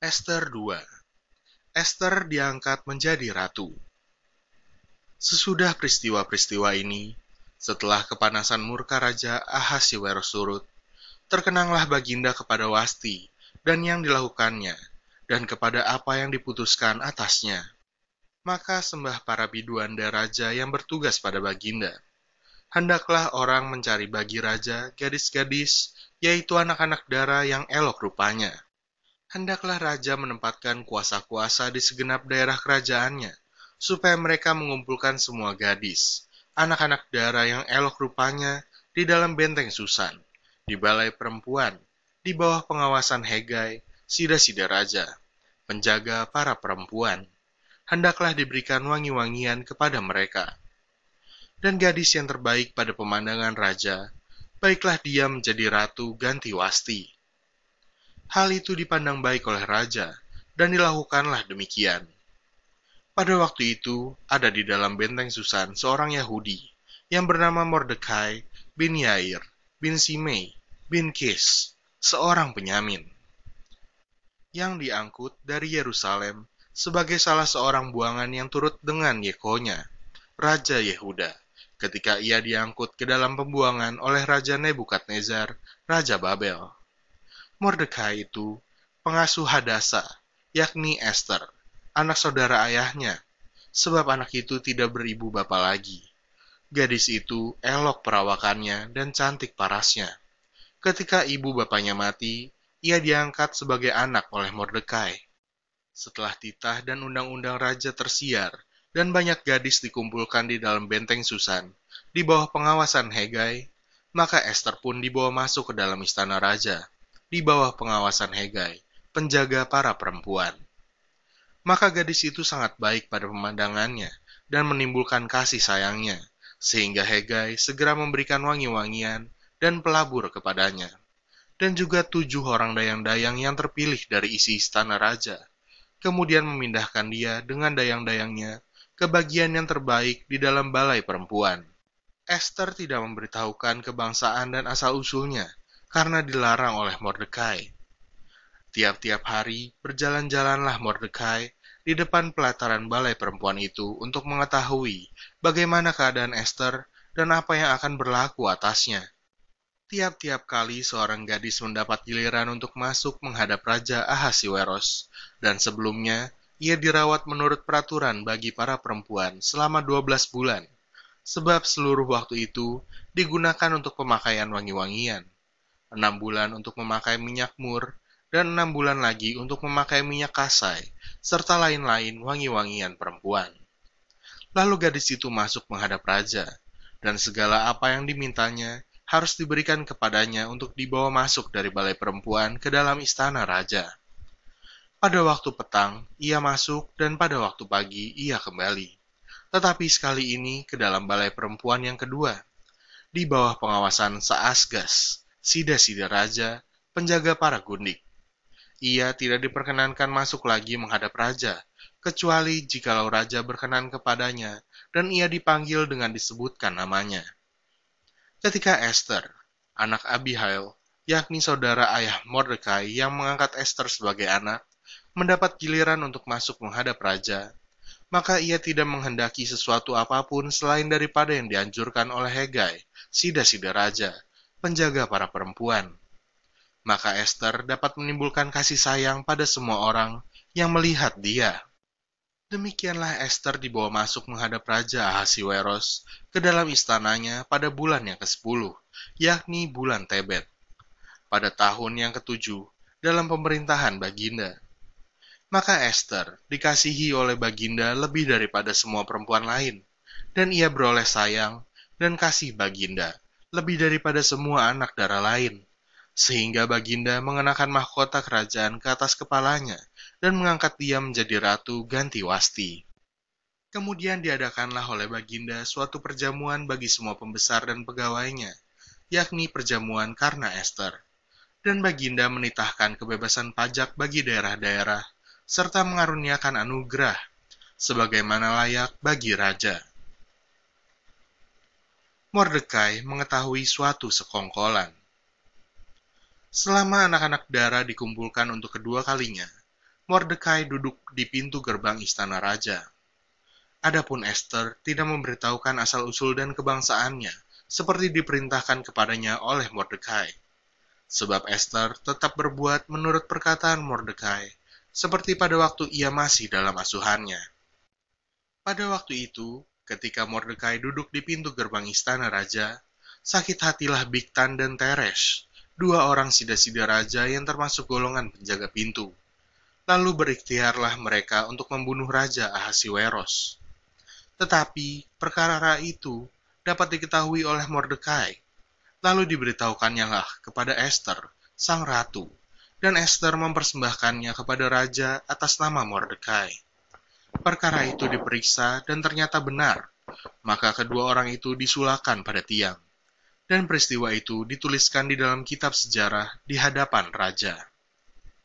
Esther 2 Esther diangkat menjadi ratu. Sesudah peristiwa-peristiwa ini, setelah kepanasan murka Raja Ahasiweros surut, terkenanglah Baginda kepada Wasti dan yang dilakukannya, dan kepada apa yang diputuskan atasnya. Maka sembah para biduanda raja yang bertugas pada Baginda. Hendaklah orang mencari bagi raja gadis-gadis, yaitu anak-anak dara yang elok rupanya hendaklah raja menempatkan kuasa-kuasa di segenap daerah kerajaannya, supaya mereka mengumpulkan semua gadis, anak-anak darah yang elok rupanya di dalam benteng Susan, di balai perempuan, di bawah pengawasan Hegai, sida-sida raja, penjaga para perempuan. Hendaklah diberikan wangi-wangian kepada mereka. Dan gadis yang terbaik pada pemandangan raja, baiklah dia menjadi ratu ganti wasti Hal itu dipandang baik oleh raja, dan dilakukanlah demikian. Pada waktu itu, ada di dalam benteng Susan seorang Yahudi yang bernama Mordekai bin Yair bin Simei bin Kis, seorang penyamin, yang diangkut dari Yerusalem sebagai salah seorang buangan yang turut dengan Yekonya, Raja Yehuda, ketika ia diangkut ke dalam pembuangan oleh Raja Nebukadnezar, Raja Babel. Mordekai itu pengasuh Hadasa, yakni Esther, anak saudara ayahnya, sebab anak itu tidak beribu bapa lagi. Gadis itu elok perawakannya dan cantik parasnya. Ketika ibu bapaknya mati, ia diangkat sebagai anak oleh Mordekai. Setelah titah dan undang-undang raja tersiar, dan banyak gadis dikumpulkan di dalam benteng Susan, di bawah pengawasan Hegai, maka Esther pun dibawa masuk ke dalam istana raja di bawah pengawasan Hegai, penjaga para perempuan. Maka gadis itu sangat baik pada pemandangannya dan menimbulkan kasih sayangnya, sehingga Hegai segera memberikan wangi-wangian dan pelabur kepadanya. Dan juga tujuh orang dayang-dayang yang terpilih dari isi istana raja, kemudian memindahkan dia dengan dayang-dayangnya ke bagian yang terbaik di dalam balai perempuan. Esther tidak memberitahukan kebangsaan dan asal-usulnya, karena dilarang oleh Mordekai. Tiap-tiap hari berjalan-jalanlah Mordekai di depan pelataran balai perempuan itu untuk mengetahui bagaimana keadaan Esther dan apa yang akan berlaku atasnya. Tiap-tiap kali seorang gadis mendapat giliran untuk masuk menghadap Raja Ahasiweros, dan sebelumnya ia dirawat menurut peraturan bagi para perempuan selama 12 bulan, sebab seluruh waktu itu digunakan untuk pemakaian wangi-wangian enam bulan untuk memakai minyak mur, dan enam bulan lagi untuk memakai minyak kasai, serta lain-lain wangi-wangian perempuan. Lalu gadis itu masuk menghadap raja, dan segala apa yang dimintanya harus diberikan kepadanya untuk dibawa masuk dari balai perempuan ke dalam istana raja. Pada waktu petang, ia masuk, dan pada waktu pagi, ia kembali. Tetapi sekali ini ke dalam balai perempuan yang kedua, di bawah pengawasan Saasgas, sida-sida raja, penjaga para gundik. Ia tidak diperkenankan masuk lagi menghadap raja, kecuali jikalau raja berkenan kepadanya dan ia dipanggil dengan disebutkan namanya. Ketika Esther, anak Abihail, yakni saudara ayah Mordekai yang mengangkat Esther sebagai anak, mendapat giliran untuk masuk menghadap raja, maka ia tidak menghendaki sesuatu apa pun selain daripada yang dianjurkan oleh Hegai, sida-sida raja, penjaga para perempuan. Maka Esther dapat menimbulkan kasih sayang pada semua orang yang melihat dia. Demikianlah Esther dibawa masuk menghadap Raja Ahasiweros ke dalam istananya pada bulan yang ke-10, yakni bulan Tebet. Pada tahun yang ketujuh, dalam pemerintahan Baginda. Maka Esther dikasihi oleh Baginda lebih daripada semua perempuan lain, dan ia beroleh sayang dan kasih Baginda lebih daripada semua anak darah lain, sehingga Baginda mengenakan mahkota kerajaan ke atas kepalanya dan mengangkat dia menjadi ratu ganti wasti. Kemudian diadakanlah oleh Baginda suatu perjamuan bagi semua pembesar dan pegawainya, yakni perjamuan karena Esther. Dan Baginda menitahkan kebebasan pajak bagi daerah-daerah, serta mengaruniakan anugerah, sebagaimana layak bagi raja. Mordekai mengetahui suatu sekongkolan. Selama anak-anak darah dikumpulkan untuk kedua kalinya, Mordekai duduk di pintu gerbang istana raja. Adapun Esther tidak memberitahukan asal-usul dan kebangsaannya, seperti diperintahkan kepadanya oleh Mordekai. Sebab Esther tetap berbuat menurut perkataan Mordekai, seperti pada waktu ia masih dalam asuhannya. Pada waktu itu, ketika Mordekai duduk di pintu gerbang istana raja, sakit hatilah Bigtan dan Teresh, dua orang sida-sida raja yang termasuk golongan penjaga pintu. Lalu berikhtiarlah mereka untuk membunuh Raja Ahasiweros. Tetapi perkara itu dapat diketahui oleh Mordekai. Lalu diberitahukannya lah kepada Esther, sang ratu, dan Esther mempersembahkannya kepada raja atas nama Mordekai. Perkara itu diperiksa dan ternyata benar, maka kedua orang itu disulakan pada tiang. Dan peristiwa itu dituliskan di dalam kitab sejarah di hadapan raja.